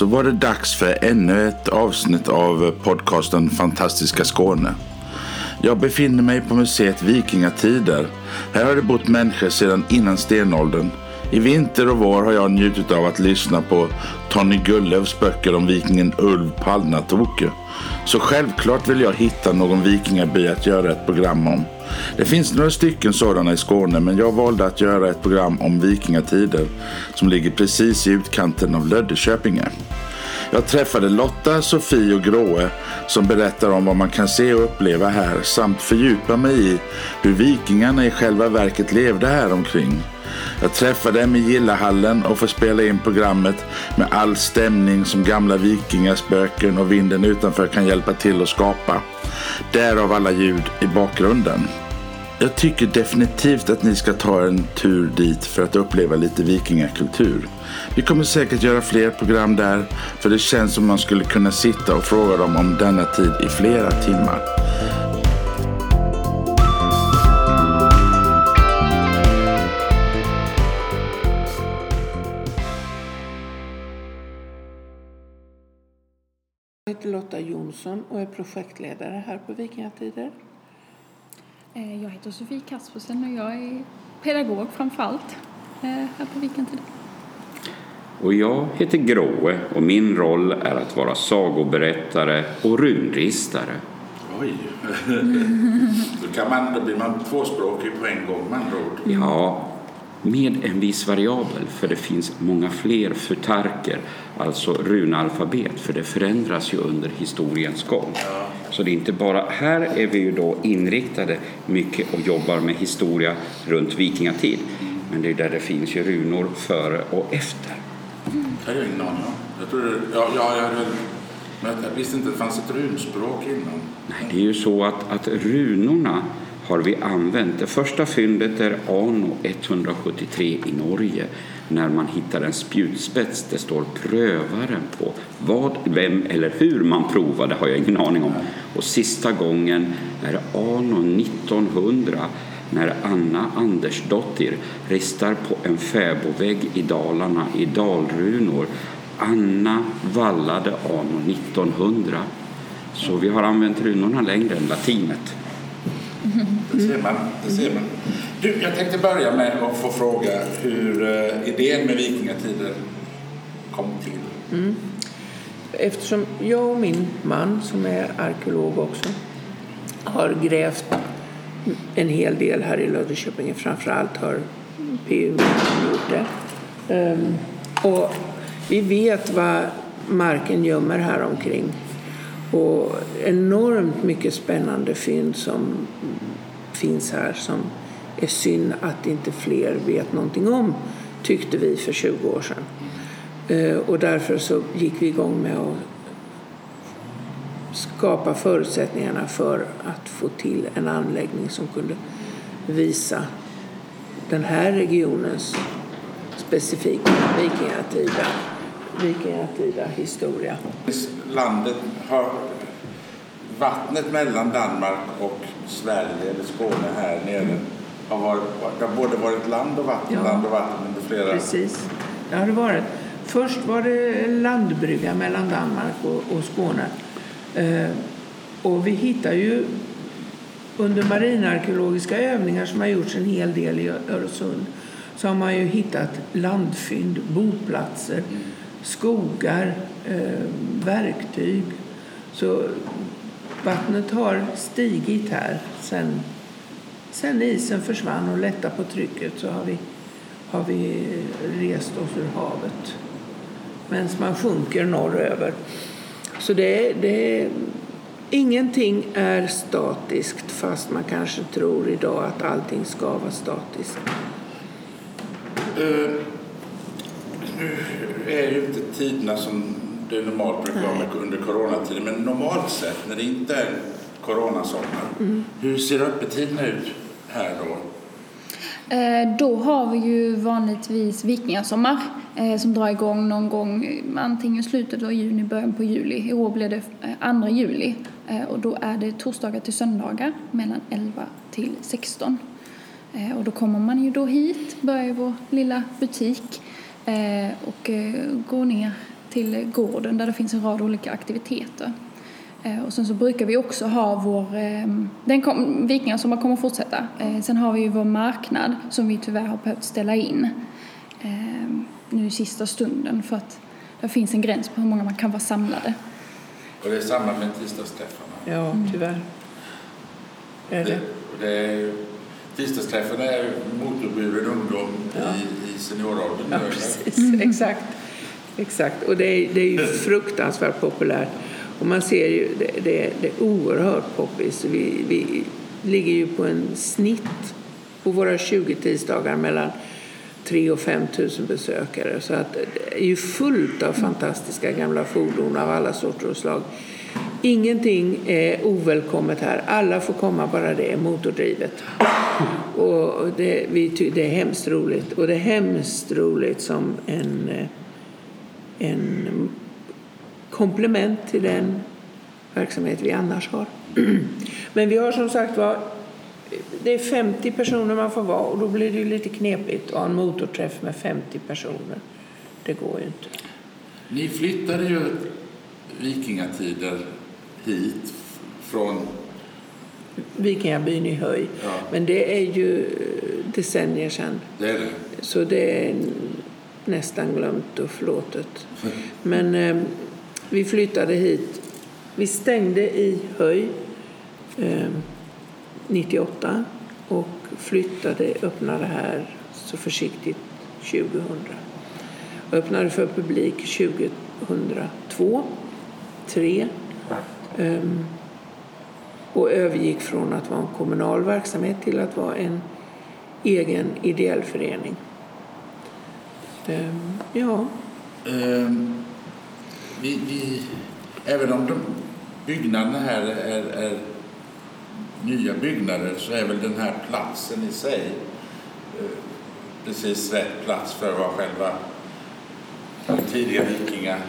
så var det dags för ännu ett avsnitt av podcasten Fantastiska Skåne. Jag befinner mig på museet Vikingatider. Här har det bott människor sedan innan stenåldern. I vinter och vår har jag njutit av att lyssna på Tony Gullöfs böcker om vikingen Ulv Palnatoke. Så självklart vill jag hitta någon vikingaby att göra ett program om. Det finns några stycken sådana i Skåne men jag valde att göra ett program om vikingatider som ligger precis i utkanten av Löddeköpinge. Jag träffade Lotta, Sofie och Gråe som berättar om vad man kan se och uppleva här samt fördjupa mig i hur vikingarna i själva verket levde här omkring. Jag träffar dem i Gillahallen och får spela in programmet med all stämning som gamla vikingaspöken och vinden utanför kan hjälpa till att skapa. Därav alla ljud i bakgrunden. Jag tycker definitivt att ni ska ta en tur dit för att uppleva lite vikingakultur. Vi kommer säkert göra fler program där, för det känns som man skulle kunna sitta och fråga dem om denna tid i flera timmar. Lotta Jonsson och är projektledare här på Vikingatider. Eh, Jag heter Sofie Kaspersen och jag är pedagog framför allt eh, här på Vikingatider. Och jag heter Gråe och min roll är att vara sagoberättare och runristare. Oj! då, kan man, då blir man tvåspråkig på en gång med andra ord. Ja, med en viss variabel för det finns många fler futarker, alltså runalfabet, för det förändras ju under historiens gång. Så det är inte bara, här är vi ju då inriktade mycket och jobbar med historia runt vikingatid. Men det är där det finns ju runor före och efter. Det har jag ingen aning om. Jag, trodde, ja, ja, jag, hade, men jag visste inte att det fanns ett runspråk innan. Nej, det är ju så att, att runorna har vi använt. Det första fyndet är Ano 173 i Norge när man hittar en spjutspets. Det står prövaren på. Vad, vem eller hur man provade har jag ingen aning om. Och sista gången är Ano 1900 när Anna Andersdottir ristar på en fäbodvägg i Dalarna i dalrunor. Anna vallade Ano 1900. Så vi har använt runorna längre än latinet. Det ser man. Det ser man. Du, jag tänkte börja med att få fråga hur eh, idén med Vikingatider kom till. Mm. Eftersom jag och min man, som är arkeolog också, har grävt en hel del här i Löddeköpinge. Framförallt har PU gjort det. Ehm, och vi vet vad marken gömmer här omkring. Och enormt mycket spännande fynd som finns här som är synd att inte fler vet någonting om, tyckte vi för 20 år sedan. Eh, och därför så gick vi igång med att skapa förutsättningarna för att få till en anläggning som kunde visa den här regionens specifika vikingatida, vikingatida historia. Landet har vattnet mellan Danmark och Sverige, eller Skåne här nere, har varit, det har både varit land och vatten, Ja. land och vatten under flera... Precis, det har det varit. Först var det landbrygga mellan Danmark och, och Skåne. Eh, och vi hittar ju under marinarkeologiska övningar som har gjorts en hel del i Öresund så har man ju hittat landfynd, boplatser, skogar, eh, verktyg. Så vattnet har stigit här sen, sen isen försvann och lättade på trycket så har vi, har vi rest oss ur havet medan man sjunker norröver. Så det, det, ingenting är statiskt fast man kanske tror idag att allting ska vara statiskt. Uh, nu är ju inte tiderna som det normalt brukar vara under coronatiden, men normalt sett när det inte är coronasommar, hur ser öppettiderna ut här då? Eh, Då har vi ju vanligtvis vikingasommar eh, som drar igång någon gång eh, antingen slutet av juni, början på juli. I år blir det eh, 2 juli eh, och då är det torsdagar till söndagar mellan 11 till 16. Eh, Och då kommer man ju då hit, börjar i vår lilla butik och går ner till gården där det finns en rad olika aktiviteter. Eh, och sen så brukar vi också ha vår, eh, den kom, Vikingasommar kommer att fortsätta. Eh, sen har vi ju vår marknad som vi tyvärr har behövt ställa in nu i sista stunden för att det finns en gräns på hur många man kan vara samlade. Och det är samma med tisdagsträffarna? Ja, tyvärr. Är det? det, det är, tisdagsträffarna är motorburen ungdom ja. i, i senioråldern. Ja, precis. Mm. Exakt. Exakt. Och det är, det är ju fruktansvärt populärt. Och man ser ju, det, det, det är oerhört poppis. Vi, vi ligger ju på en snitt på våra 20 tisdagar mellan 3 och 5 000 besökare. Så att det är ju fullt av fantastiska gamla fordon av alla sorter och slag. Ingenting är ovälkommet här. Alla får komma bara det är motordrivet. Och det, vi, det är hemskt roligt. Och det är hemskt roligt som en, en komplement till den verksamhet vi annars har. Men vi har som sagt var det är 50 personer man får vara och då blir det lite knepigt att ha en motorträff med 50 personer. Det går ju inte. Ni flyttade ju vikingatider hit från Vikingabyn i Höj. Ja. Men det är ju decennier sedan. Det är det. Så det är nästan glömt och förlåtet. Men eh, vi flyttade hit. Vi stängde i Höj eh, 98 och flyttade, öppnade här så försiktigt 2000. Och öppnade för publik 2002, 3 um, och övergick från att vara en kommunal verksamhet till att vara en egen ideell förening. Um, ja. Um, vi, vi, även om de byggnaderna här är, är nya byggnader så är väl den här platsen i sig eh, precis rätt plats för vara själva den tidiga vikingabyarna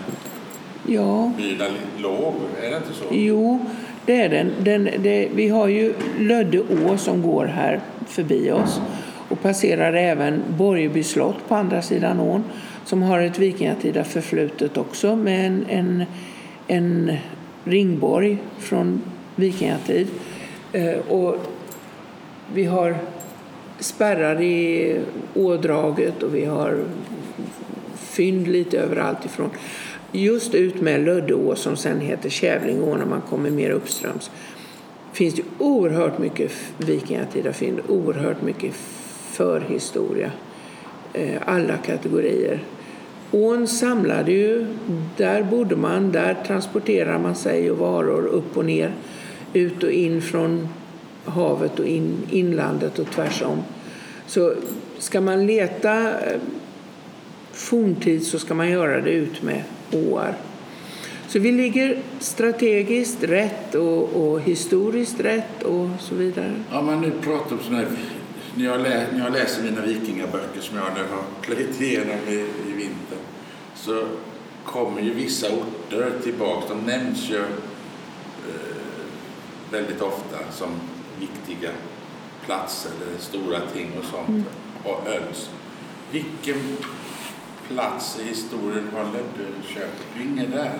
ja. låg. Är det inte så? Jo, det är den. den det, vi har ju Lödde å som går här förbi oss passerar även Borgeby slott på andra sidan ån som har ett vikingatida förflutet också med en, en, en ringborg från vikingatid. Eh, och vi har spärrar i ådraget och vi har fynd lite överallt ifrån. Just ut med Löddeå som sen heter Kävlingå när man kommer mer uppströms finns det oerhört mycket vikingatida fynd, oerhört mycket förhistoria. Eh, alla kategorier. Ån samlade ju, där bodde man, där transporterar man sig och varor upp och ner ut och in från havet och in, inlandet och tvärsom. Så ska man leta eh, forntid så ska man göra det ut med åar. Så vi ligger strategiskt rätt och, och, historiskt rätt och så vidare. Ja, men nu pratar om sådana här, när jag, lä, när jag läser mina vikingaböcker som jag nu har plöjt igenom i, i vinter så kommer ju vissa orter tillbaka. De nämns ju väldigt ofta som viktiga platser eller stora ting och sånt mm. och öls. Vilken plats i historien har Löddeköpinge där?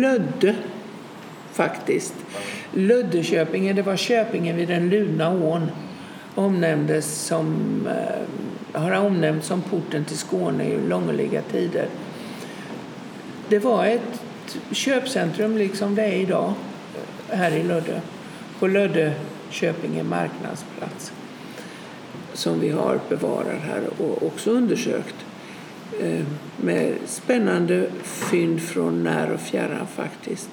Lödde, faktiskt. Löddeköpinge, det var Köpinge vid den Luna ån. Omnämndes som, eh, har omnämnts som porten till Skåne i långliga tider. Det var ett köpcentrum liksom det är idag här i Lödde, på Lödde Köpinge marknadsplats som vi har bevarat här och också undersökt eh, med spännande fynd från när och fjärran faktiskt.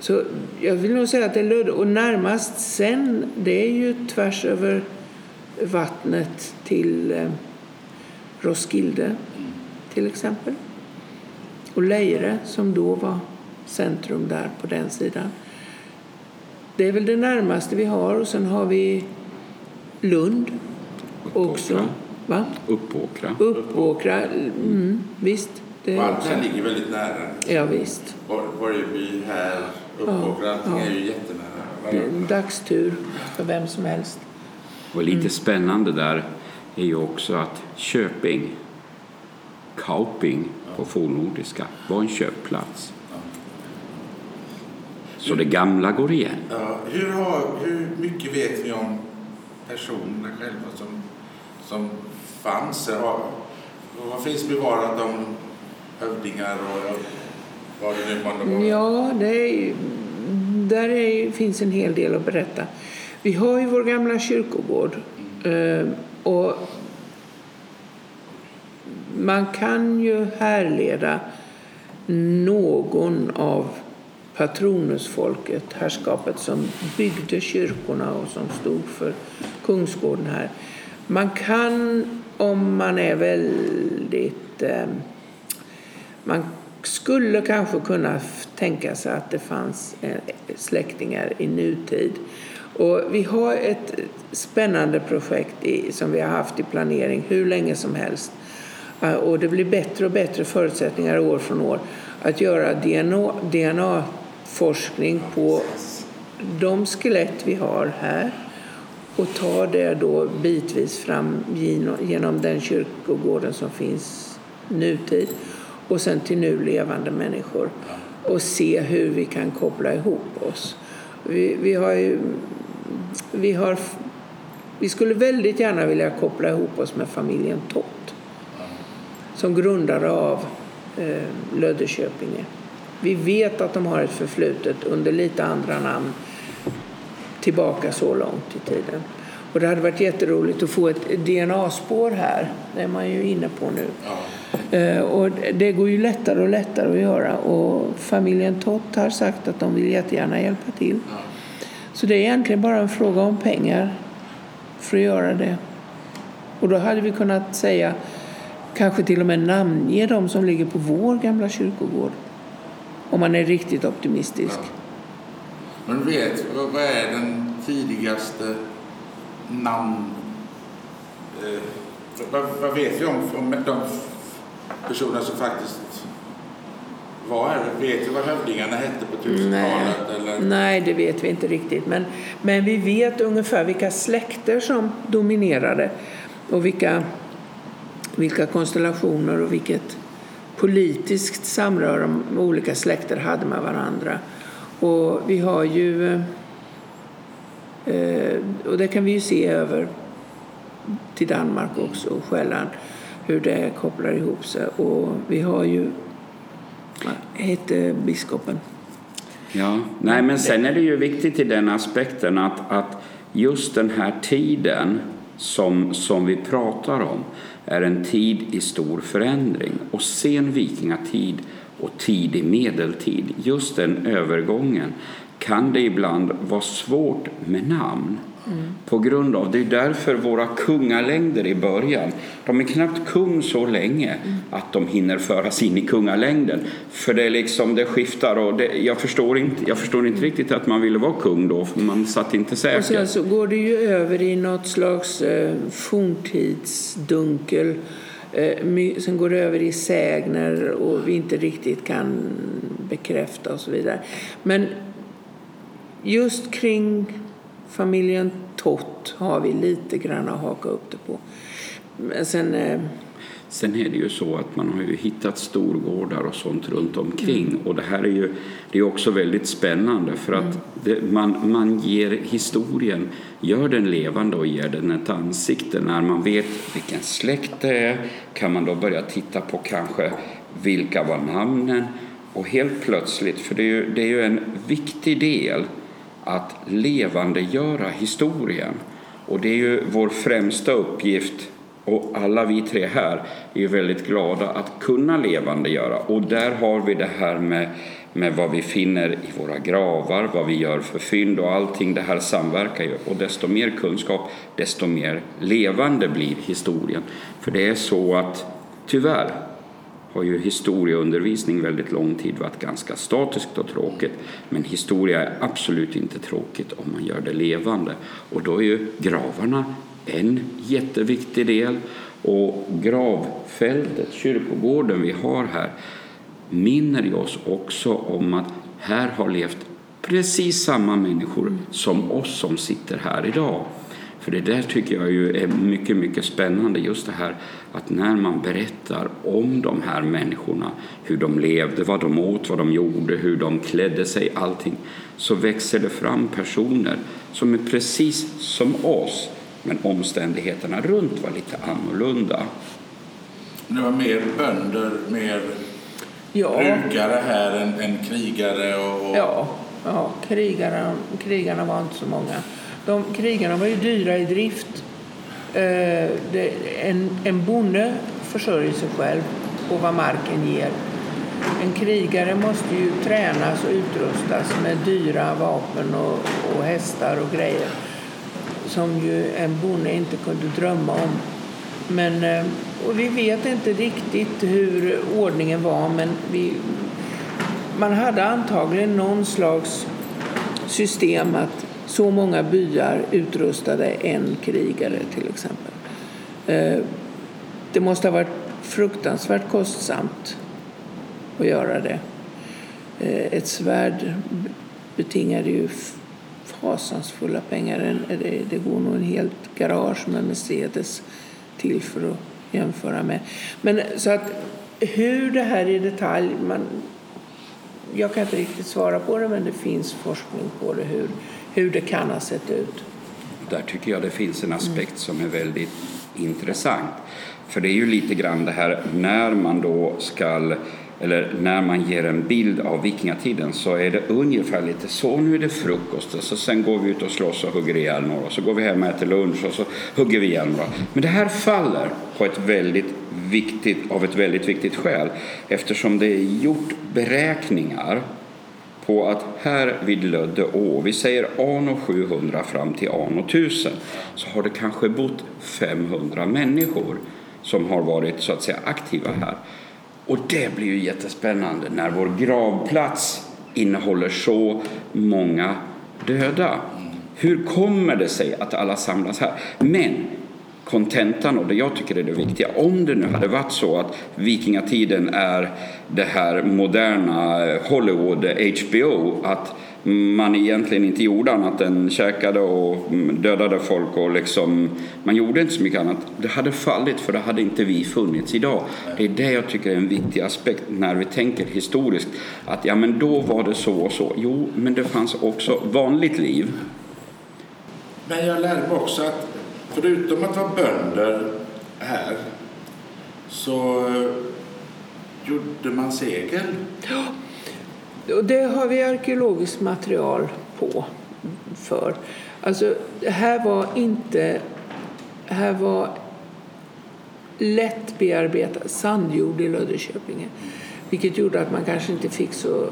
Så jag vill nog säga att det är Lödde och närmast sen det är ju tvärs över vattnet till eh, Roskilde till exempel. Och Leire som då var centrum där på den sidan. Det är väl det närmaste vi har. Och sen har vi Lund också. Va? Uppåkra. Uppåkra, mm, visst. Det Valten ligger väldigt nära. Ja, visst. Borgeby här, Uppåkra, ja, allting ja. är ju jättenära. En dagstur för vem som helst. Och lite mm. spännande där är ju också att Köping, Kauping på fornnordiska, var en köpplats. Så det gamla går igen. Ja, hur, har, hur mycket vet vi om personerna själva som, som fanns Vad finns bevarat om hövdingar och var det nu månde? Ja, det är, där är, finns en hel del att berätta. Vi har ju vår gamla kyrkogård. Mm. Och man kan ju härleda någon av patronusfolket, herrskapet som byggde kyrkorna och som stod för kungsgården här. Man kan, om man är väldigt eh, man skulle kanske kunna tänka sig att det fanns eh, släktingar i nutid. Och vi har ett spännande projekt i, som vi har haft i planering hur länge som helst. Eh, och det blir bättre och bättre förutsättningar år från år att göra DNA, DNA-forskning på de skelett vi har här och ta det då bitvis fram genom- genom den kyrkogården som finns nutid och sen till nu levande människor och se hur vi kan koppla ihop oss. Vi, vi har ju, vi har, vi skulle väldigt gärna vilja koppla ihop oss med familjen Tott som grundare av eh, Löddeköpinge. Vi vet att de har ett förflutet under lite andra namn tillbaka så långt i tiden. Och det hade varit jätteroligt att få ett DNA-spår här. Det är man ju inne på nu. Eh, Och det går ju lättare och lättare att göra. Och familjen Tott har sagt att de vill jättegärna hjälpa till. Så det är egentligen bara en fråga om pengar för att göra det. Och då hade vi kunnat säga, kanske till och med namnge de som ligger på vår gamla kyrkogård. Om man är riktigt optimistisk. Men du vet, vad är den tidigaste namn... Eh, vad, vad vet vi om, om de personer som faktiskt var här? Vet vi vad hövdingarna hette på 1000-talet? Eller? Nej, det vet vi inte riktigt. Men, men vi vet ungefär vilka släkter som dominerade och vilka, vilka konstellationer och vilket politiskt samröre de olika släkter hade med varandra. Och vi har ju, eh, och det kan vi ju se över till Danmark också, och Själland, hur det kopplar ihop sig. Och vi har ju, vad hette biskopen? Ja, nej men sen är det ju viktigt i den aspekten att, att just den här tiden som, som vi pratar om är en tid i stor förändring. Och sen vikingatid och tidig medeltid, just den övergången kan det ibland vara svårt med namn. På grund av, det är därför våra kungalängder i början, de är knappt kung så länge att de hinner föras in i kungalängden. För det är liksom, det skiftar och det, jag, förstår inte, jag förstår inte riktigt att man ville vara kung då, för man satt inte Och sen så går det ju över i något slags eh, forntidsdunkel. Eh, sen går det över i sägner och vi inte riktigt kan bekräfta och så vidare. Men just kring familjen Tott har vi lite grann att haka upp det på. Men sen... Eh, Sen är det ju så att man har ju hittat storgårdar och sånt runt omkring och det här är ju det är också väldigt spännande för att det, man, man ger historien, gör den levande och ger den ett ansikte. När man vet vilken släkt det är kan man då börja titta på kanske vilka var namnen och helt plötsligt, för det är ju, det är ju en viktig del att levandegöra historien och det är ju vår främsta uppgift och alla vi tre här är ju väldigt glada att kunna levandegöra. Och där har vi det här med, med vad vi finner i våra gravar, vad vi gör för fynd och allting. Det här samverkar ju. Och desto mer kunskap, desto mer levande blir historien. För det är så att tyvärr har ju historieundervisning väldigt lång tid varit ganska statiskt och tråkigt. Men historia är absolut inte tråkigt om man gör det levande. Och då är ju gravarna en jätteviktig del. Och gravfältet, kyrkogården vi har här, minner ju oss också om att här har levt precis samma människor som oss som sitter här idag. För det där tycker jag ju är mycket, mycket spännande. Just det här att när man berättar om de här människorna, hur de levde, vad de åt, vad de gjorde, hur de klädde sig, allting, så växer det fram personer som är precis som oss, men omständigheterna runt var lite annorlunda. Det var mer bönder, mer Ja, brukare här än, än krigare och... och... ja, ja krigarna, krigarna var inte så många. De, krigarna var ju dyra i drift. Eh, det, en, en bonde försörjer sig själv på vad marken ger. En krigare måste ju tränas och utrustas med dyra vapen och, och hästar och grejer som ju en bonde inte kunde drömma om. Men, eh, och vi vet inte riktigt hur ordningen var, men vi, man hade antagligen någon slags system att så många byar utrustade en krigare till exempel. Eh, det måste ha varit fruktansvärt kostsamt att göra det. Eh, ett svärd betingade ju fasansfulla pengar. Det, det går nog en helt garage med Mercedes till för att jämföra med. Men så att hur det här i detalj, man, jag kan inte riktigt svara på det men det finns forskning på det, hur, hur det kan ha sett ut. Där tycker jag det finns en aspekt som är väldigt intressant. För det är ju lite grann det här när man då ska eller när man ger en bild av vikingatiden så är det ungefär lite så, nu är det frukost och så sen går vi ut och slåss och hugger ihjäl några så går vi hem och äter lunch och så hugger vi ihjäl några. Men det här faller på ett väldigt viktigt, av ett väldigt viktigt skäl eftersom det är gjort beräkningar på att här vid Lödde å, vi säger anno 700 fram till anno 1000, så har det kanske bott 500 människor som har varit så att säga aktiva här. Och det blir ju jättespännande när vår gravplats innehåller så många döda. Hur kommer det sig att alla samlas här? Men kontentan och det jag tycker är det viktiga, om det nu hade varit så att vikingatiden är det här moderna Hollywood, HBO, att man egentligen inte gjorde annat än käkade och mm, dödade folk och liksom, man gjorde inte så mycket annat. Det hade fallit för det hade inte vi funnits idag. Det är det jag tycker är en viktig aspekt när vi tänker historiskt. Att ja men då var det så och så. Jo, men det fanns också vanligt liv. Men jag lärde mig också att förutom att vara bönder här så eh, gjorde man segel. Och det har vi arkeologiskt material på för. Alltså, det här var inte... Här var lätt bearbetad sandjord i Löddeköpinge. Vilket gjorde att man kanske inte fick så...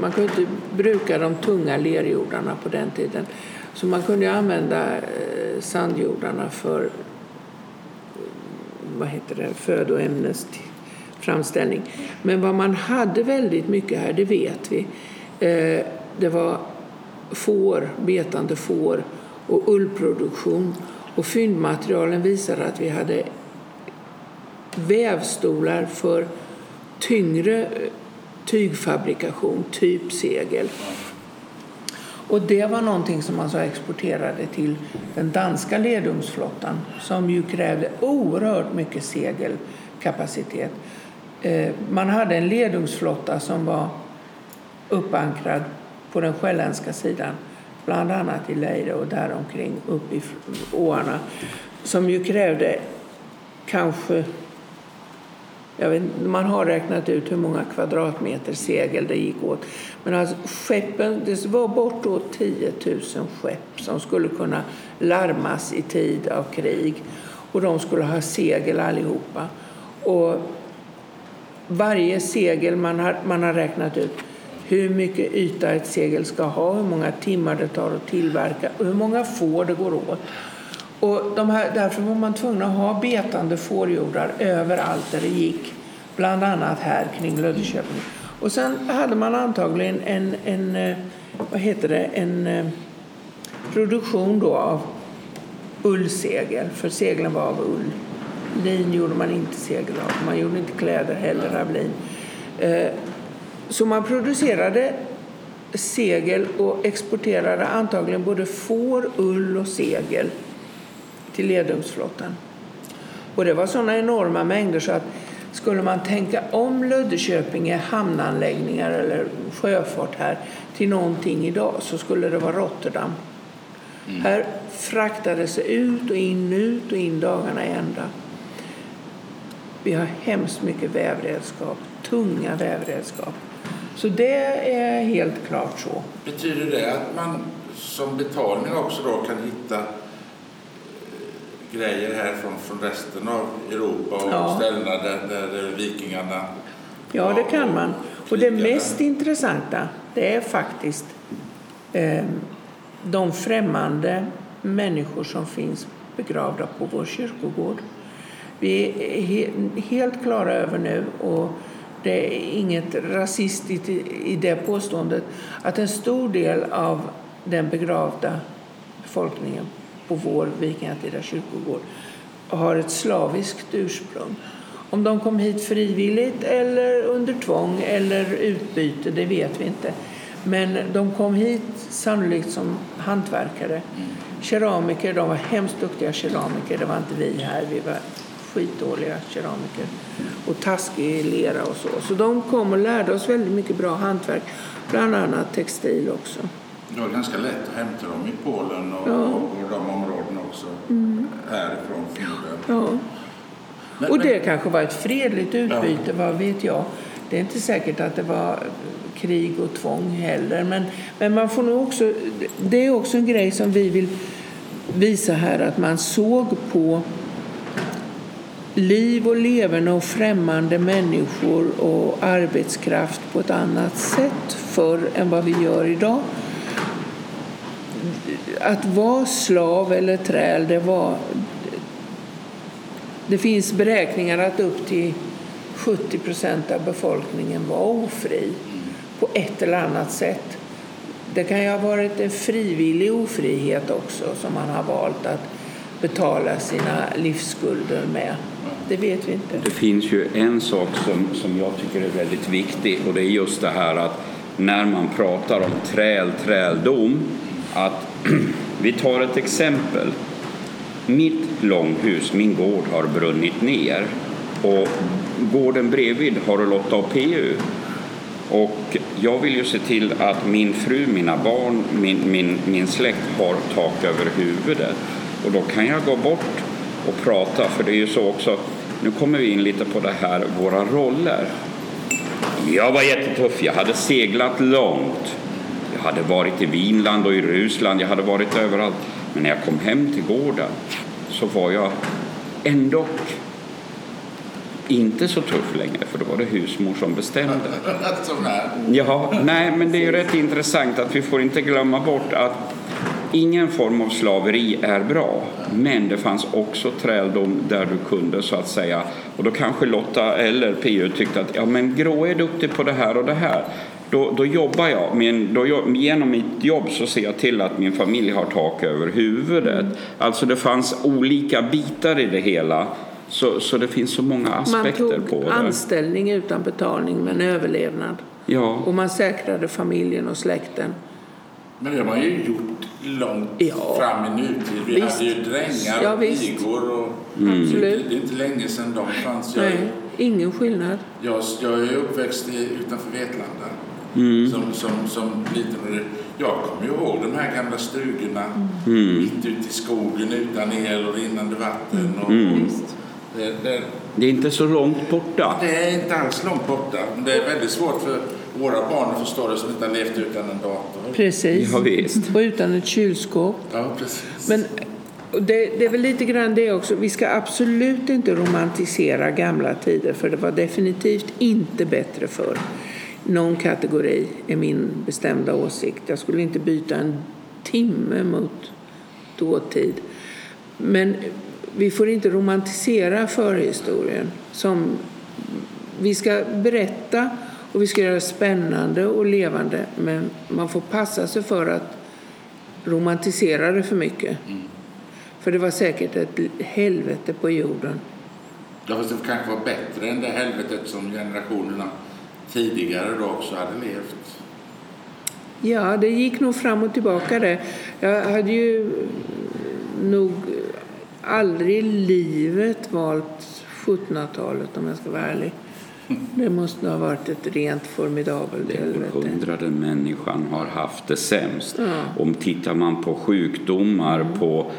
Man kunde inte bruka de tunga lerjordarna på den tiden. Så man kunde använda eh, sandjordarna för vad heter det, födoämnesframställning. Men vad man hade väldigt mycket här, det vet vi. Eh, det var får, betande får och ullproduktion. Och fyndmaterialen visar att vi hade vävstolar för tyngre eh, tygfabrikation, typ segel. Och det var någonting som man så exporterade till den danska ledungsflottan som ju krävde oerhört mycket segelkapacitet. Eh, man hade en ledungsflotta som var uppankrad på den själländska sidan, bland annat i Leire och däromkring upp i åarna, som ju krävde kanske vet, man har räknat ut hur många kvadratmeter segel det gick åt. Men alltså skeppen, det var bortåt 10 000 skepp som skulle kunna larmas i tid av krig. Och de skulle ha segel allihopa. Och varje segel, man har, man har räknat ut hur mycket yta ett segel ska ha, hur många timmar det tar att tillverka och hur många får det går åt. Och de här, därför var man tvungen att ha betande fårjordar överallt där det gick, bland annat här kring Löddeköping. Och sen hade man antagligen en, en eh, vad heter det, en eh, produktion då av ullsegel, för seglen var av ull. Lin gjorde man inte segel av, man gjorde inte kläder heller av lin. Eh, så man producerade segel och exporterade antagligen både får, ull och segel till ledungsflottan. Och det var sådana enorma mängder så att skulle man tänka om Löddeköpinge hamnanläggningar eller sjöfart här till någonting idag så skulle det vara Rotterdam. Mm. Här fraktades det ut och in, ut och in dagarna i ända. Vi har hemskt mycket vävredskap, tunga vävredskap. Så det är helt klart så. Betyder det att man som betalning också då kan hitta grejer här från, från resten av Europa och ja. ställena där, där vikingarna Ja, det kan man. Och det mest intressanta det är faktiskt eh, de främmande människor som finns begravda på vår kyrkogård. Vi är he helt klara över nu, och det är inget rasistiskt i det påståendet, att en stor del av den begravda befolkningen på vår vikingatida kyrkogård har ett slaviskt ursprung. Om de kom hit frivilligt eller under tvång eller utbyte, det vet vi inte. Men de kom hit sannolikt som hantverkare. Keramiker, de var hemskt duktiga keramiker. Det var inte vi här, vi var skitdåliga keramiker. Och taskig lera och så. Så de kom och lärde oss väldigt mycket bra hantverk. Bland annat textil också. Det var ganska lätt att hämta dem i Polen och, ja. och, och de områdena också. Mm. Härifrån förmodligen. Ja. Och det kanske var ett fredligt utbyte, vad vet jag. Det är inte säkert att det var krig och tvång heller. Men, men man får nog också, det är också en grej som vi vill visa här, att man såg på liv och leverne och främmande människor och arbetskraft på ett annat sätt förr än vad vi gör idag. Att vara slav eller träl, det var... Det finns beräkningar att upp till 70 procent av befolkningen var ofri på ett eller annat sätt. Det kan ju ha varit en frivillig ofrihet också som man har valt att betala sina livsskulder med. Det vet vi inte. Det finns ju en sak som, som jag tycker är väldigt viktig och det är just det här att när man pratar om träl, träldom, att vi tar ett exempel. Mitt långhus, min gård, har brunnit ner och gården bredvid har Lotta och PU. Och jag vill ju se till att min fru, mina barn, min, min, min släkt har tak över huvudet. Och då kan jag gå bort och prata, för det är ju så också, nu kommer vi in lite på det här, våra roller. Jag var jättetuff, jag hade seglat långt. Hade varit i Vinland och i Ryssland, jag hade varit överallt. Men när jag kom hem till gården så var jag ändå inte så tuff längre, för då var det husmor som bestämde. Ja, nej, men det är ju rätt intressant att vi får inte glömma bort att ingen form av slaveri är bra, men det fanns också träldom där du kunde så att säga, och då kanske Lotta eller PU tyckte att ja, men Grå är duktig på det här och det här. Då, då jobbar jag, men då, genom mitt jobb så ser jag till att min familj har tak över huvudet. Alltså det fanns olika bitar i det hela så, så det finns så många aspekter på det. Man tog anställning utan betalning men överlevnad. Ja. Och man säkrade familjen och släkten. Men det har man ju gjort långt ja. fram i nutid. Vi visst. hade ju drängar ja, och pigor. Och mm. Det är inte länge sedan de fanns. Nej, ingen skillnad. Jag, jag är uppväxt i, utanför Vetlanda. Mm. Som, som, som liten. Jag kommer ihåg de här gamla stugorna mm. mitt ute i skogen utan el och rinnande vatten. Och, mm. Det, det, det, är inte så långt borta. Det är inte alls långt borta. Men det är väldigt svårt för våra barn att förstå det som inte har levt utan en dator. Precis. Ja, visst. Och utan ett kylskåp. Ja, precis. Men det, det, är väl lite grann det också. Vi ska absolut inte romantisera gamla tider för det var definitivt inte bättre förr. Någon kategori är min bestämda åsikt. Jag skulle inte byta en timme mot dåtid. Men vi får inte romantisera förhistorien. Som vi ska berätta och vi ska göra det spännande och levande men man får passa sig för att romantisera det för mycket. Mm. För det var säkert ett helvete på jorden. Ja, fast det kanske var bättre än det helvetet som generationerna tidigare då också hade levt. Ja, det gick nog fram och tillbaka det. Jag hade ju nog aldrig i livet valt 1700-talet om jag ska vara ärlig. Det måste ha varit ett rent formidabelt Det helvete. århundrade människan har haft det sämst. Ja. Mm. Om tittar man på sjukdomar, på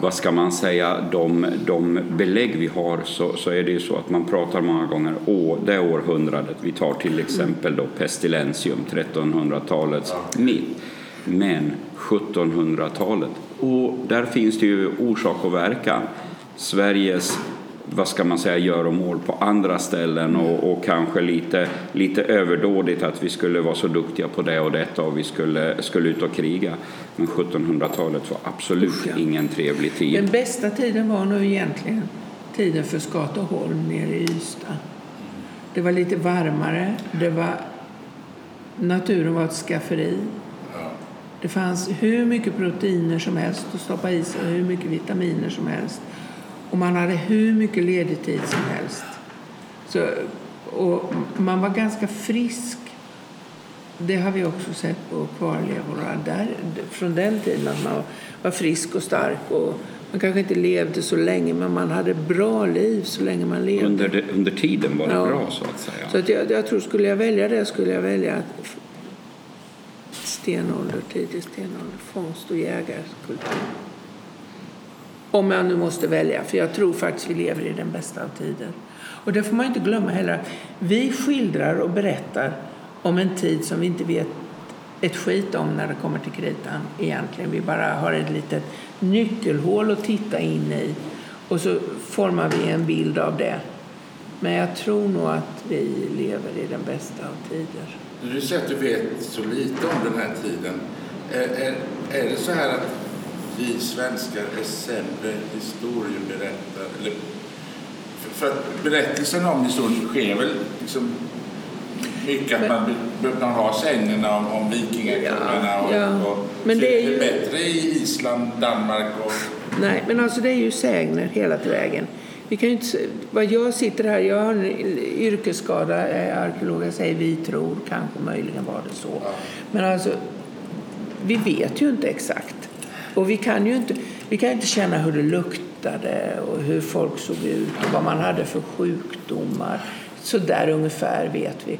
vad ska man säga, de, de belägg vi har så, så är det ju så att man pratar många gånger å det århundradet. Vi tar till exempel då pestilentium, 1300-talets mitt. Men 1700-talet, och där finns det ju orsak och verkan. Sveriges vad ska man säga, göromål på andra ställen och, och kanske lite, lite överdådigt att vi skulle vara så duktiga på det och detta och vi skulle, skulle ut och kriga. Men 1700-talet var absolut Usch, ja. ingen trevlig tid. Den bästa tiden var nog egentligen tiden för Skataholm nere i Ystad. Det var lite varmare. Det var, naturen var ett skafferi. Det fanns hur mycket proteiner som helst att stoppa i sig och hur mycket vitaminer som helst. Och man hade hur mycket ledig tid som helst. Så, och man var ganska frisk. Det har vi också sett på kvarlevorna där, från den tiden. Att man var frisk och stark. Och man kanske inte levde så länge, men man hade bra liv så länge man levde. Under, det, under tiden var det Ja. bra så att säga. Så att jag, jag tror, skulle jag välja det skulle jag välja att stenålder, tidig stenålder, fångst och jägarkultur. Om jag nu måste välja, för jag tror faktiskt vi lever i den bästa av tider. Och det får man inte glömma heller. Vi skildrar och berättar om en tid som vi inte vet ett skit om när det kommer till kritan egentligen. Vi bara har ett litet nyckelhål att titta in i och så formar vi en bild av det. Men jag tror nog att vi lever i den bästa av tider. Du säger att du vet så lite om den här tiden. Är, är, är det så här att vi svenskar är sämre historieberättare? Eller, för, att berättelsen om historien sker väl liksom mycket att man, man har sägnerna om, om vikingakungarna och, Ja, och Men det är ju- bättre i Island, Danmark och... Nej, men alltså det är ju sägner hela vägen. Vi kan inte, vad jag sitter här, jag har en yrkesskada, jag är arkeolog, jag säger vi tror, kanske möjligen var det så. Men alltså, vi vet ju inte exakt. Och vi kan ju inte, vi kan inte känna hur det luktade och hur folk såg ut och vad man hade för sjukdomar. Så där ungefär vet vi.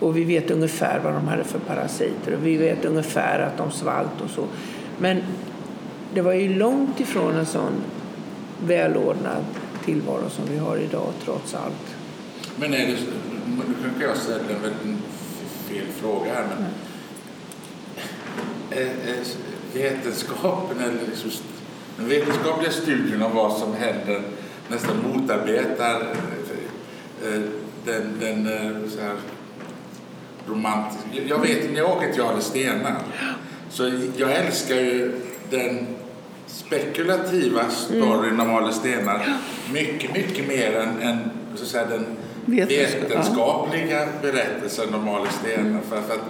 Och vi vet ungefär vad de hade för parasiter och vi vet ungefär att de svalt och så. Men det var ju långt ifrån en sån välordnad tillvaro som vi har idag trots allt. Men är det, nu kanske jag ställer en väldigt fel fråga här, men är, är vetenskapen eller liksom den vetenskapliga studien om vad som händer nästan motarbetar eh, den, den eh, så här romantiska... Jag vet när jag åker till Adelsstena så jag älskar ju den spekulativa storyn om Adelsstena mycket, mycket mer än, än så att säga, den vetenskapliga berättelsen om Adelsstena. För, för att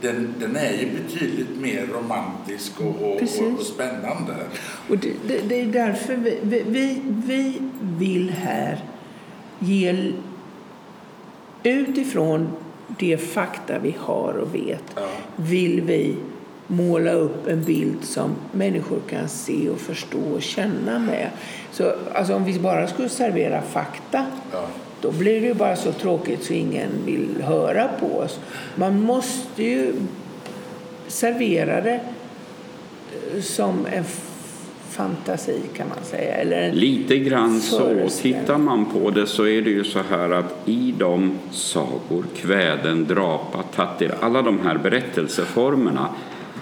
den, den är ju betydligt mer romantisk och, och, och, spännande. Och det, det, det är därför vi, vi, vi, vi vill här ge utifrån de fakta vi har och vet Ja. vill vi måla upp en bild som människor kan se och förstå och känna med. Så alltså, om vi bara skulle servera fakta Ja. Då blir det ju bara så tråkigt så ingen vill höra på oss. Man måste ju servera det eh, som en fantasi kan man säga. Eller Lite grann så. Tittar man på det så är det ju så här att i de sagor, kväden, drapa, tattir, alla de här berättelseformerna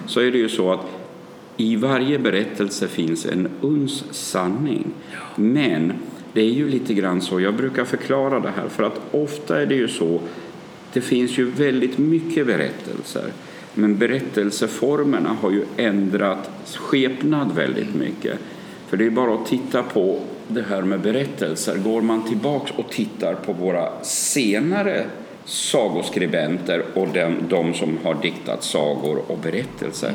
så är det ju så att i varje berättelse finns en uns sanning. Men det är ju lite grann så, jag brukar förklara det här för att ofta är det ju så, det finns ju väldigt mycket berättelser. Men berättelseformerna har ju ändrat skepnad väldigt mycket. För det är bara att titta på det här med berättelser. Går man tillbaks och tittar på våra senare sagoskribenter och de, de som har diktat sagor och berättelser.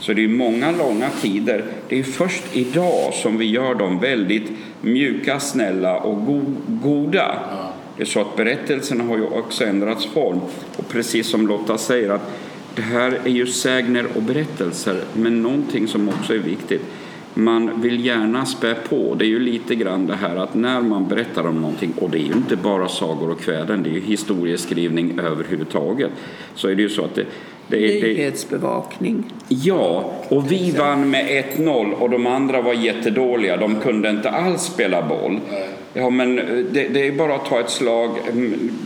Så det är många långa tider. Det är först idag som vi gör dem väldigt mjuka, snälla och go, goda. Det är så att berättelserna har ju också ändrats form. Och precis som Lotta säger att det här är ju sägner och berättelser. Men någonting som också är viktigt. man vill gärna spä på. Det är ju lite grann det här att när man berättar om någonting, och det är ju inte bara sagor och kväden, det är ju historieskrivning överhuvudtaget, så är det ju så att det, det, Nyhetsbevakning. Ja, och vi vann med 1-0 och de andra var jättedåliga. De kunde inte alls spela boll. Ja, men det, det är bara att ta ett slag.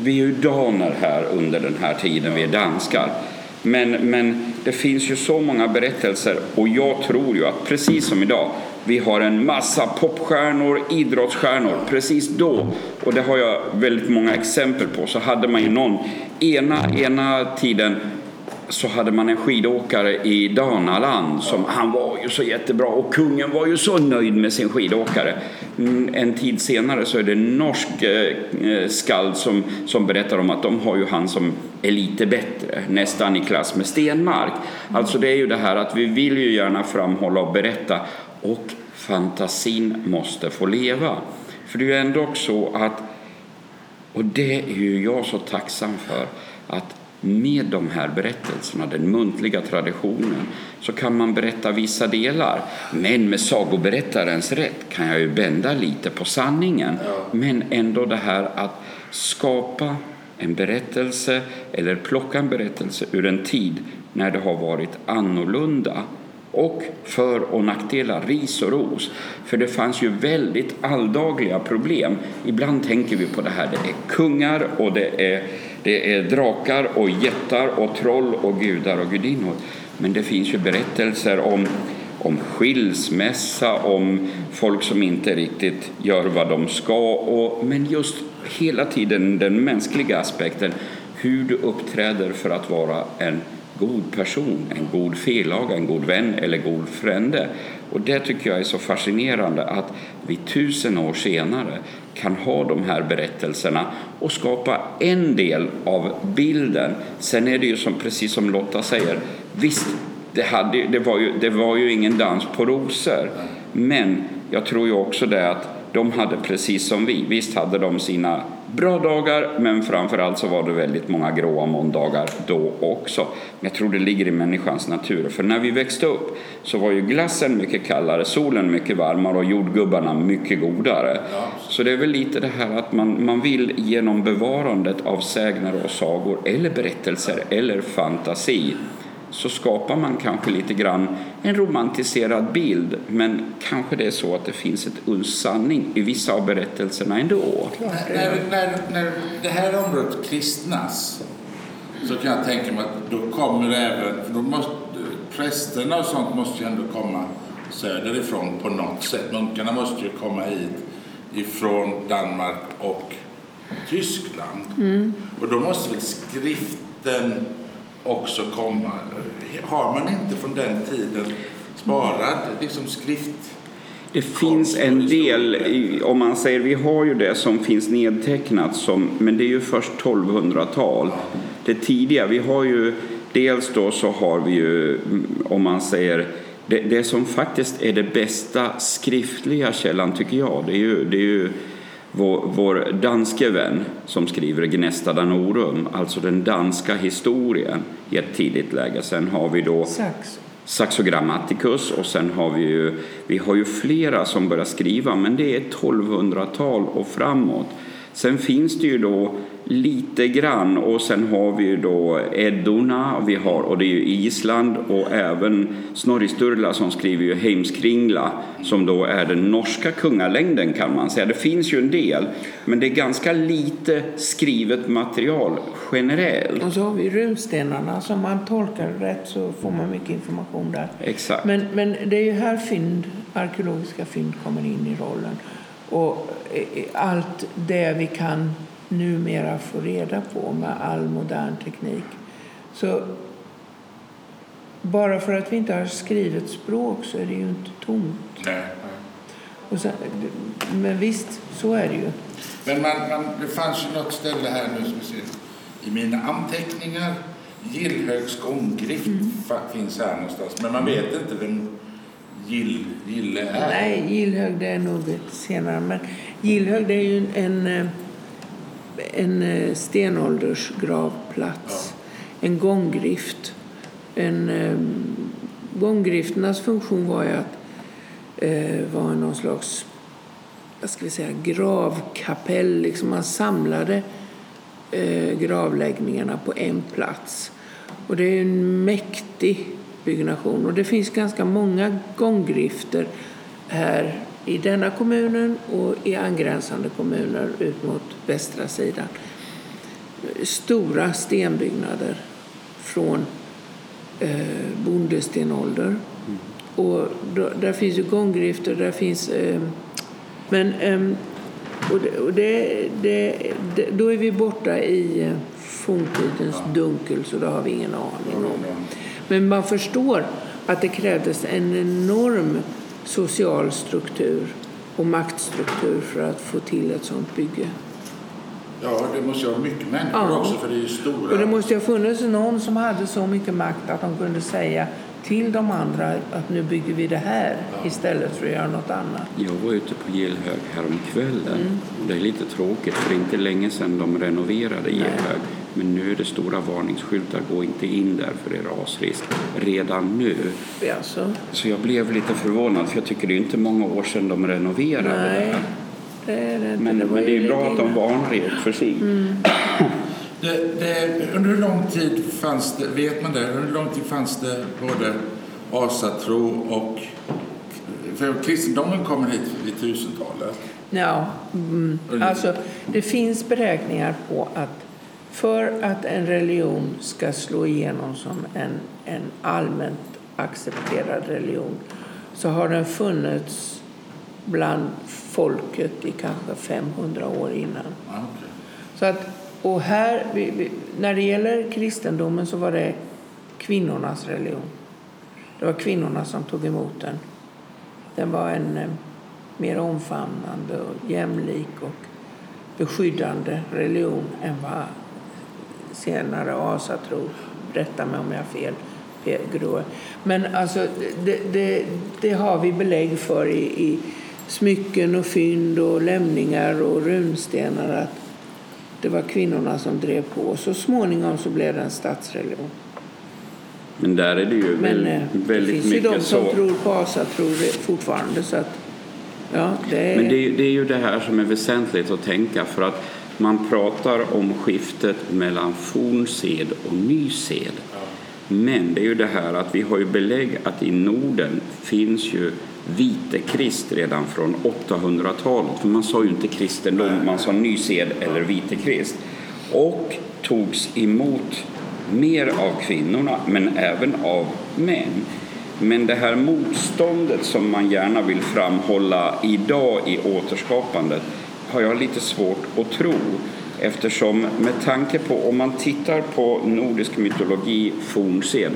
Vi är ju daner här under den här tiden, vi är danskar. Men, men det finns ju så många berättelser och jag tror ju att precis som idag vi har en massa popstjärnor, idrottsstjärnor. Precis då, och det har jag väldigt många exempel på, så hade man ju någon ena, ena tiden så hade man en skidåkare i Danaland som han var ju så jättebra och kungen var ju så nöjd med sin skidåkare. Mm, en tid senare så är det en norsk eh, eh, skald som, som berättar om att de har ju han som är lite bättre, nästan i klass med Stenmark. Alltså det är ju det här att vi vill ju gärna framhålla och berätta och fantasin måste få leva. För det är ju ändå så att, och det är ju jag så tacksam för, att med de här berättelserna, den muntliga traditionen, så kan man berätta vissa delar. Men med sagoberättarens rätt kan jag ju bända lite på sanningen. Men ändå det här att skapa en berättelse eller plocka en berättelse ur en tid när det har varit annorlunda och för och nackdelar, ris och ros. För det fanns ju väldigt alldagliga problem. Ibland tänker vi på det här, det är kungar och det är det är drakar och jättar och troll och gudar och gudinnor. Men det finns ju berättelser om, om skilsmässa, om folk som inte riktigt gör vad de ska. Och, men just hela tiden den mänskliga aspekten, hur du uppträder för att vara en god person, en god felaga, en god vän eller god frände. Och det tycker jag är så fascinerande att vi tusen år senare kan ha de här berättelserna och skapa en del av bilden. Sen är det ju som, precis som Lotta säger, visst, det, hade, det, var ju, det var ju ingen dans på rosor. Men jag tror ju också det att de hade precis som vi, visst hade de sina bra dagar men framförallt så var det väldigt många gråa måndagar då också. Jag tror det ligger i människans natur. För när vi växte upp så var ju glassen mycket kallare, solen mycket varmare och jordgubbarna mycket godare. Så det är väl lite det här att man, man vill genom bevarandet av sägner och sagor eller berättelser eller fantasi så skapar man kanske lite grann en romantiserad bild men kanske det är så att det finns ett uns sanning i vissa av berättelserna ändå. När, när, när det här området kristnas så kan jag tänka mig att då kommer även, för då måste, prästerna och sånt måste ju ändå komma söderifrån på något sätt. Munkarna måste ju komma hit ifrån Danmark och Tyskland. Mm. Och då måste väl skriften också komma. Har man inte från den tiden sparad liksom skrift? Det finns en del, om man säger, vi har ju det som finns nedtecknat som, men det är ju först 1200-tal. Det tidiga, vi har ju, dels då så har vi ju, om man säger, det, det som faktiskt är det bästa skriftliga källan tycker jag, det är ju, det är ju vår, vår danske vän som skriver Gnesta Danorum, alltså den danska historien i ett tidigt läge. Sen har vi då Saxo. Saxo Grammaticus och sen har vi ju, vi har ju flera som börjar skriva men det är 1200-tal och framåt. Sen finns det ju då lite grann och sen har vi ju då Eddorna vi har, och det är ju Island och även Snorri Sturla som skriver ju Heimskringla som då är den norska kungalängden kan man säga. Det finns ju en del men det är ganska lite skrivet material generellt. Och så har vi runstenarna som man tolkar rätt så får man mycket information där. Exakt. Men, men det är ju här fynd, arkeologiska fynd kommer in i rollen. Och allt det vi kan numera få reda på med all modern teknik. Så bara för att vi inte har skrivet språk så är det ju inte tomt. Nej. Och sen, men visst, så är det ju. Men man, man, det fanns ju något ställe här nu som ser i mina anteckningar. Gillhögs omgrift mm. finns här någonstans. Men man vet inte vem Gill, Gille är. Nej, Gillhög det är nog senare. Men Gillhög det är ju en, en en eh, stenåldersgravplats, ja. en gånggrift. En, um, gånggrifternas funktion var ju att eh, var någon slags vad ska vi säga, gravkapell. Liksom man samlade eh, gravläggningarna på en plats. Och det är en mäktig byggnation. Och det finns ganska många gånggrifter här i denna kommunen och i angränsande kommuner ut mot västra sidan. Stora stenbyggnader från eh, bondestenålder. Mm. Och då, där finns ju gånggrifter, där finns... Eh, men eh, och det, och det, det, då är vi borta i eh, forntidens dunkel, så det har vi ingen aning om. Men man förstår att det krävdes en enorm social struktur och maktstruktur för att få till ett sånt bygge. Ja, det måste ju ha mycket människor ja. också för det är ju stora. Och det måste ju ha funnits någon som hade så mycket makt att de kunde säga till de andra att nu bygger vi det här ja. istället för att göra något annat. Jag var ute på Gelhög häromkvällen. Mm. Det är lite tråkigt för det är inte länge sedan de renoverade Gelhög. Men nu är det stora varningsskyltar, gå inte in där för det är rasrisk. Redan nu. Alltså. Så jag blev lite förvånad för jag tycker det är inte många år sedan de renoverade Nej, det är Men, det, men det är bra att de varnar er för sig. Mm. Det, det, under hur lång tid fanns det, vet man det, under hur lång tid fanns det både asatro och för kristendomen kommer hit vid tusentalet? Ja, mm, alltså det finns beräkningar på att för att en religion ska slå igenom som en, en allmänt accepterad religion så har den funnits bland folket i kanske 500 år innan. Okay. Så att, och här, när det gäller kristendomen så var det kvinnornas religion. Det var kvinnorna som tog emot den. Den var en eh, mer omfamnande och jämlik och beskyddande religion än vad senare asatro. Rätta mig om jag har fel. Men alltså, det, det, det, har vi belägg för i, i smycken och fynd och lämningar och runstenar att det var kvinnorna som drev på. Så småningom så blev det en statsreligion. Men där är det ju Men, väldigt, väldigt mycket så. Det finns ju de som så... tror på asatro fortfarande. Så att, ja, det är... Men det är, det är ju det här som är väsentligt att tänka för att man pratar om skiftet mellan fornsed och ny sed. Men det är ju det här att vi har ju belägg att i Norden finns ju vitekrist redan från 800-talet. För man sa ju inte kristendom, man sa ny sed eller vitekrist. Och togs emot mer av kvinnorna, men även av män. Men det här motståndet som man gärna vill framhålla idag i återskapandet har jag lite svårt att tro eftersom med tanke på om man tittar på nordisk mytologi fornsed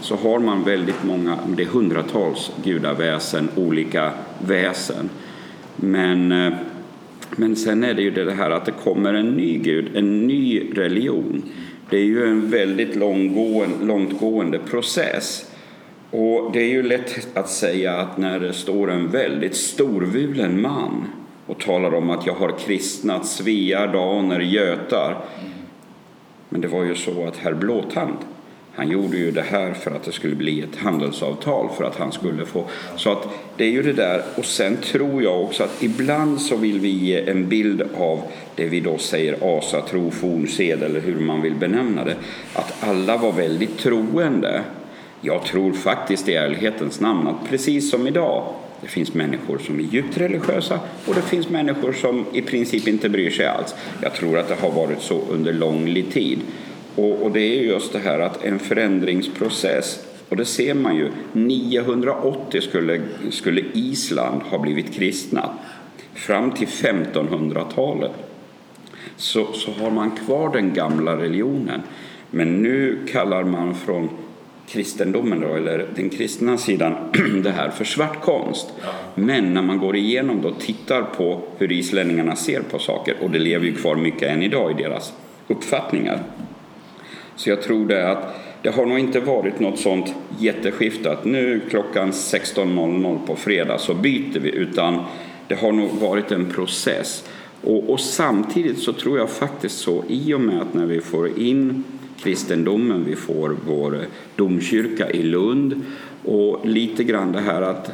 så har man väldigt många, det är hundratals gudaväsen, olika väsen. Men, eh, men sen är det ju det här att det kommer en ny gud, en ny religion. Det är ju en väldigt långgående, långtgående process. Och det är ju lätt att säga att när det står en väldigt storvulen man och talar om att jag har kristnat svear, daner, götar. Men det var ju så att herr Blåtand, han gjorde ju det här för att det skulle bli ett handelsavtal för att han skulle få... Så att det är ju det där. Och sen tror jag också att ibland så vill vi ge en bild av det vi då säger asatro, fornsed eller hur man vill benämna det. Att alla var väldigt troende. Jag tror faktiskt i ärlighetens namn att precis som idag det finns människor som är djupt religiösa och det finns människor som i princip inte bryr sig alls. Jag tror att det har varit så under lång tid. Och, och det är just det här att en förändringsprocess och det ser man ju. 980 skulle, skulle Island ha blivit kristna. Fram till 1500-talet så, så har man kvar den gamla religionen. Men nu kallar man från kristendomen, då, eller den kristna sidan, det här för svart konst. Men när man går igenom och tittar på hur islänningarna ser på saker, och det lever ju kvar mycket än idag i deras uppfattningar. Så jag tror det att det har nog inte varit något sånt jätteskifte att nu klockan 16.00 på fredag så byter vi, utan det har nog varit en process. Och, och samtidigt så tror jag faktiskt så, i och med att när vi får in kristendomen, vi får vår domkyrka i Lund och lite grann det här att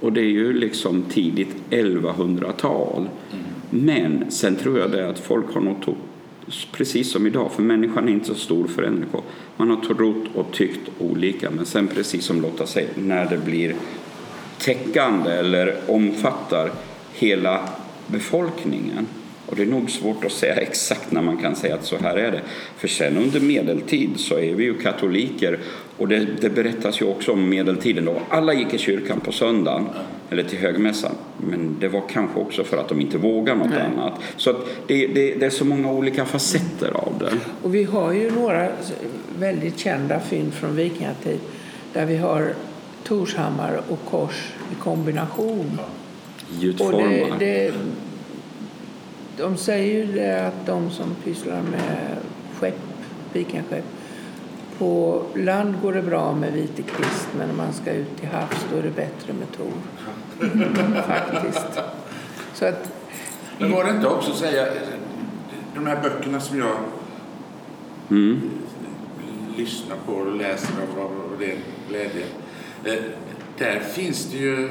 Och det är ju liksom tidigt 1100-tal. Men sen tror jag det att folk har nog trott, precis som idag, för människan är inte så stor förändring. Man har trott och tyckt olika, men sen precis som Lotta säger, när det blir täckande eller omfattar hela befolkningen. Och det är nog svårt att säga exakt när man kan säga att så här är det. För sen under medeltid så är vi ju katoliker och det, det berättas ju också om medeltiden då. Alla gick i kyrkan på söndagen eller till högmässan. Men det var kanske också för att de inte vågade något Nej. annat. Så det, det, det är så många olika facetter av det. Och vi har ju några väldigt kända fynd från vikingatid där vi har Torshammar och kors i kombination. Gjutformar. De säger ju det att de som pysslar med skepp, vikingaskepp, på land går det bra med Vite Kvist men när man ska ut till havs då är det bättre med Tor. Faktiskt. Så att, Men var det inte också att säga, de här böckerna som jag Mm. lyssnar på och läser av, av ren glädje. Eh, där finns det ju,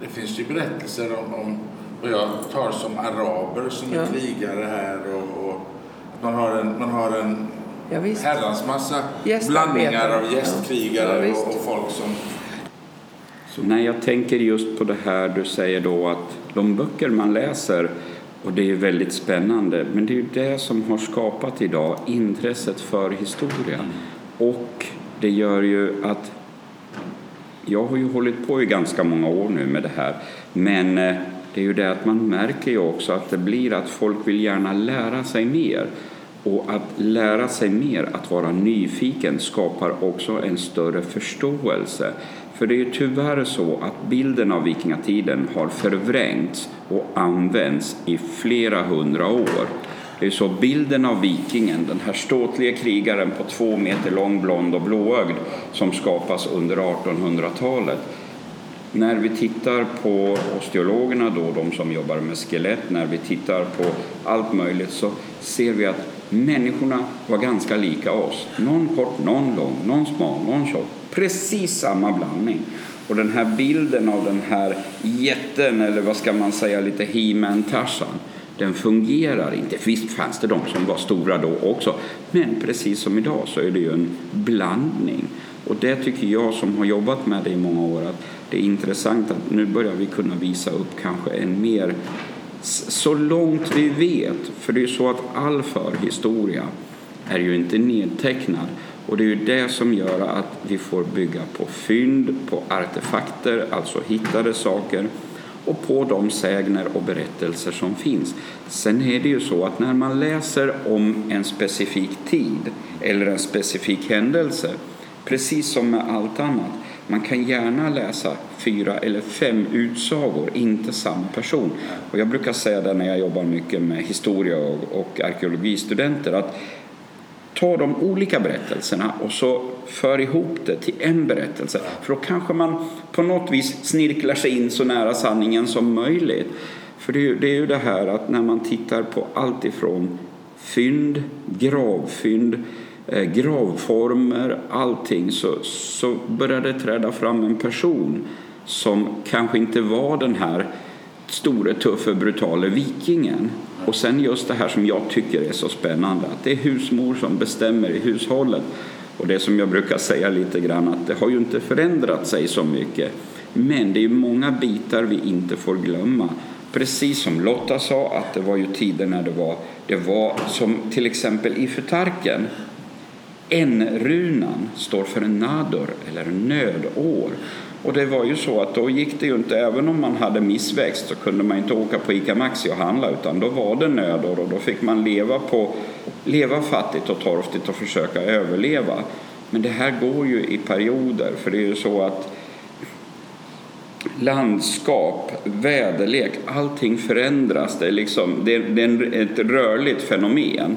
det finns ju berättelser om, om vad jag tar som araber som är Ja. krigare här och, och man har en, man har en ja, herrans massa blandningar av gästkrigare Ja, och, och folk som Nej, jag tänker just på det här du säger då att de böcker man läser och det är väldigt spännande, men det är ju det som har skapat idag intresset för historia. Och det gör ju att jag har ju hållit på i ganska många år nu med det här, men eh, det är ju det att man märker ju också att det blir att folk vill gärna lära sig mer. Och att lära sig mer, att vara nyfiken, skapar också en större förståelse. För det är ju tyvärr så att bilden av vikingatiden har förvrängts och använts i flera hundra år. Det är så bilden av vikingen, den här ståtliga krigaren på två meter lång, blond och blåögd som skapas under 1800-talet. När vi tittar på osteologerna, då, de som jobbar med skelett, när vi tittar på allt möjligt så ser vi att människorna var ganska lika oss. Någon kort, någon lång, någon smal, någon tjock. Precis samma blandning. Och den här bilden av den här jätten, eller vad ska man säga, lite he Tarzan, den fungerar inte. Visst fanns det de som var stora då också, men precis som idag så är det ju en blandning. Och det tycker jag som har jobbat med det i många år att det är intressant att nu börjar vi kunna visa upp kanske en mer så långt vi vet, för det är ju så att all förhistoria är ju inte nedtecknad och det är ju det som gör att vi får bygga på fynd, på artefakter, alltså hittade saker och på de sägner och berättelser som finns. Sen är det ju så att när man läser om en specifik tid eller en specifik händelse, precis som med allt annat, man kan gärna läsa fyra eller fem utsagor, inte samma person. Och jag brukar säga det när jag jobbar mycket med historia och, och arkeologistudenter att ta de olika berättelserna och så för ihop det till en berättelse. För då kanske man på något vis snirklar sig in så nära sanningen som möjligt. För det är, ju, det är ju det här att när man tittar på allt ifrån fynd, gravfynd, eh, Eh, gravformer, allting så, så började det träda fram en person som kanske inte var den här store, tuffe, brutale vikingen. Och sen just det här som jag tycker är så spännande, att det är husmor som bestämmer i hushållet. Och det som jag brukar säga lite grann, att det har ju inte förändrat sig så mycket. Men det är många bitar vi inte får glömma. Precis som Lotta sa, att det var ju tider när det var, det var som till exempel i förtarken. N-runan står för nador eller nödår. Och det var ju så att då gick det ju inte, även om man hade missväxt så kunde man inte åka på ICA Maxi och handla utan då var det nödår och då fick man leva, på, leva fattigt och torftigt och försöka överleva. Men det här går ju i perioder för det är ju så att landskap, väderlek, allting förändras. Det är, liksom, det är, det är ett rörligt fenomen.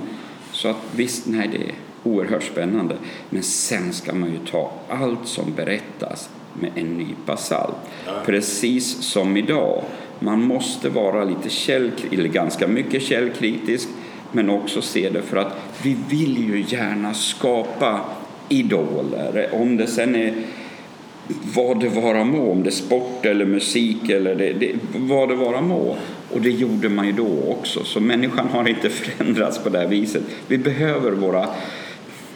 Så att visst, nej, det är oerhört spännande. Men sen ska man ju ta allt som berättas med en nypa salt. Precis som idag. Man måste vara lite käll, eller ganska mycket källkritisk men också se det för att vi vill ju gärna skapa idoler. Om det sen är vad det vara må, om det är sport eller musik eller det, det, vad det vara må. Och det gjorde man ju då också. Så människan har inte förändrats på det här viset. Vi behöver våra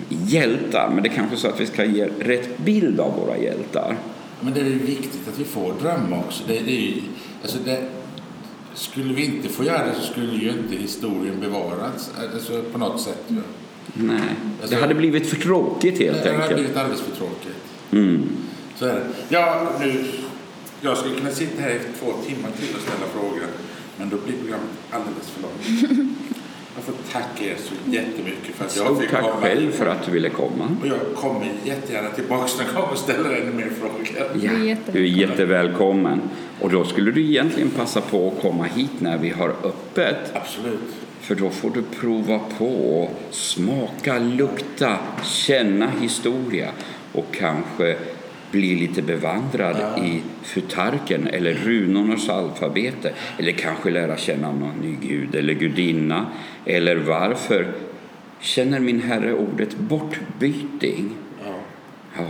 hjältar, men det är kanske så att vi ska ge rätt bild av våra hjältar. Men det är viktigt att vi får drömma också. Det, det är alltså det, skulle vi inte få göra det så skulle ju inte historien bevaras alltså på något sätt. Ja. Nej, det hade blivit för tråkigt helt det enkelt. Det hade blivit alldeles för tråkigt. Mm. Så är det. Ja, nu, jag skulle kunna sitta här i två timmar till och ställa frågor. Men då blir programmet alldeles för långt. Jag får tacka er så jättemycket för att jag Stort fick tack komma. själv för att du ville komma. Och jag kommer jättegärna tillbaka gång och ställer ännu mer frågor. Ja, Du är jättevälkommen. du är jättevälkommen. Och då skulle du egentligen passa på att komma hit när vi har öppet. Absolut. För då får du prova på, smaka, lukta, känna historia och kanske bli lite bevandrad i futarken eller runornas alfabete eller kanske lära känna någon ny gud eller gudinna eller varför känner min herre ordet bortbyting? Ja. Ja,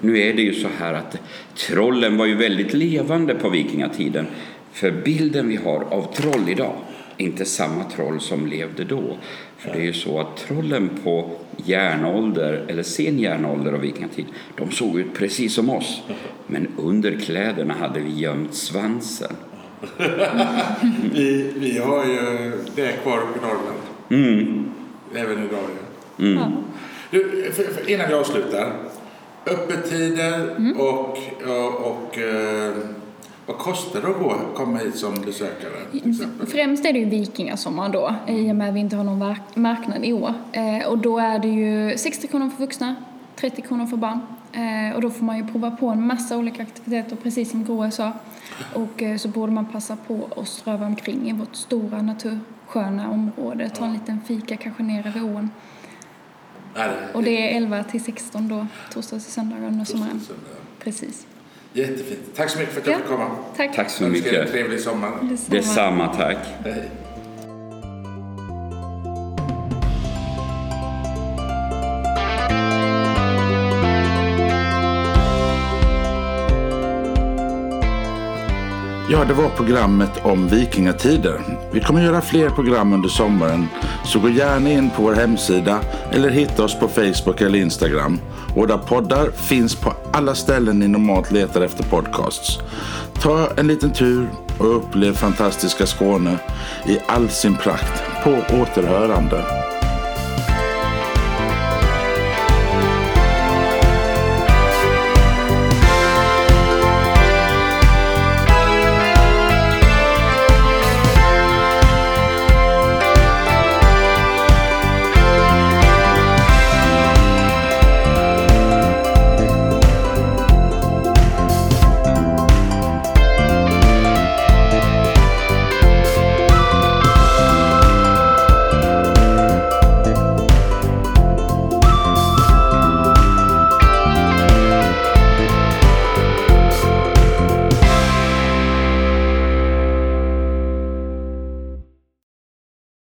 nu är det ju så här att trollen var ju väldigt levande på vikingatiden. För bilden vi har av troll idag inte samma troll som levde då. För det är ju så att trollen på järnålder, eller sen järnålder och vikingatid, de såg ut precis som oss. Men under kläderna hade vi gömt svansen. Vi, vi har ju det kvar uppe i Norrland. Mm. Även idag. Ja. Ja. Du, för, för, innan vi avslutar. Öppettider och, och, och eh, vad kostar det att gå, komma hit som besökare? Främst är det ju vikingasommar då, i och med att vi inte har någon mark- marknad i år. Eh, och då är det ju 60 kronor för vuxna, 30 kronor för barn. Eh, och då får man ju prova på en massa olika aktiviteter, precis som Groe sa. Och eh, så borde man passa på att ströva omkring i vårt stora natursköna område, ta en liten fika kanske nere vid ån. Och det är 11 till 16 då, torsdags till söndagar under sommaren. Precis. Jättefint. Tack så mycket för att jag Ja. fick komma. Tack. Tack så er en mycket. trevlig sommar. Detsamma. Detsamma, tack. Hej. Ja, det var programmet om vikingatider. Vi kommer göra fler program under sommaren, så gå gärna in på vår hemsida eller hitta oss på Facebook eller Instagram. Våra poddar finns på alla ställen ni normalt letar efter podcasts. Ta en liten tur och upplev fantastiska Skåne i all sin prakt. På återhörande.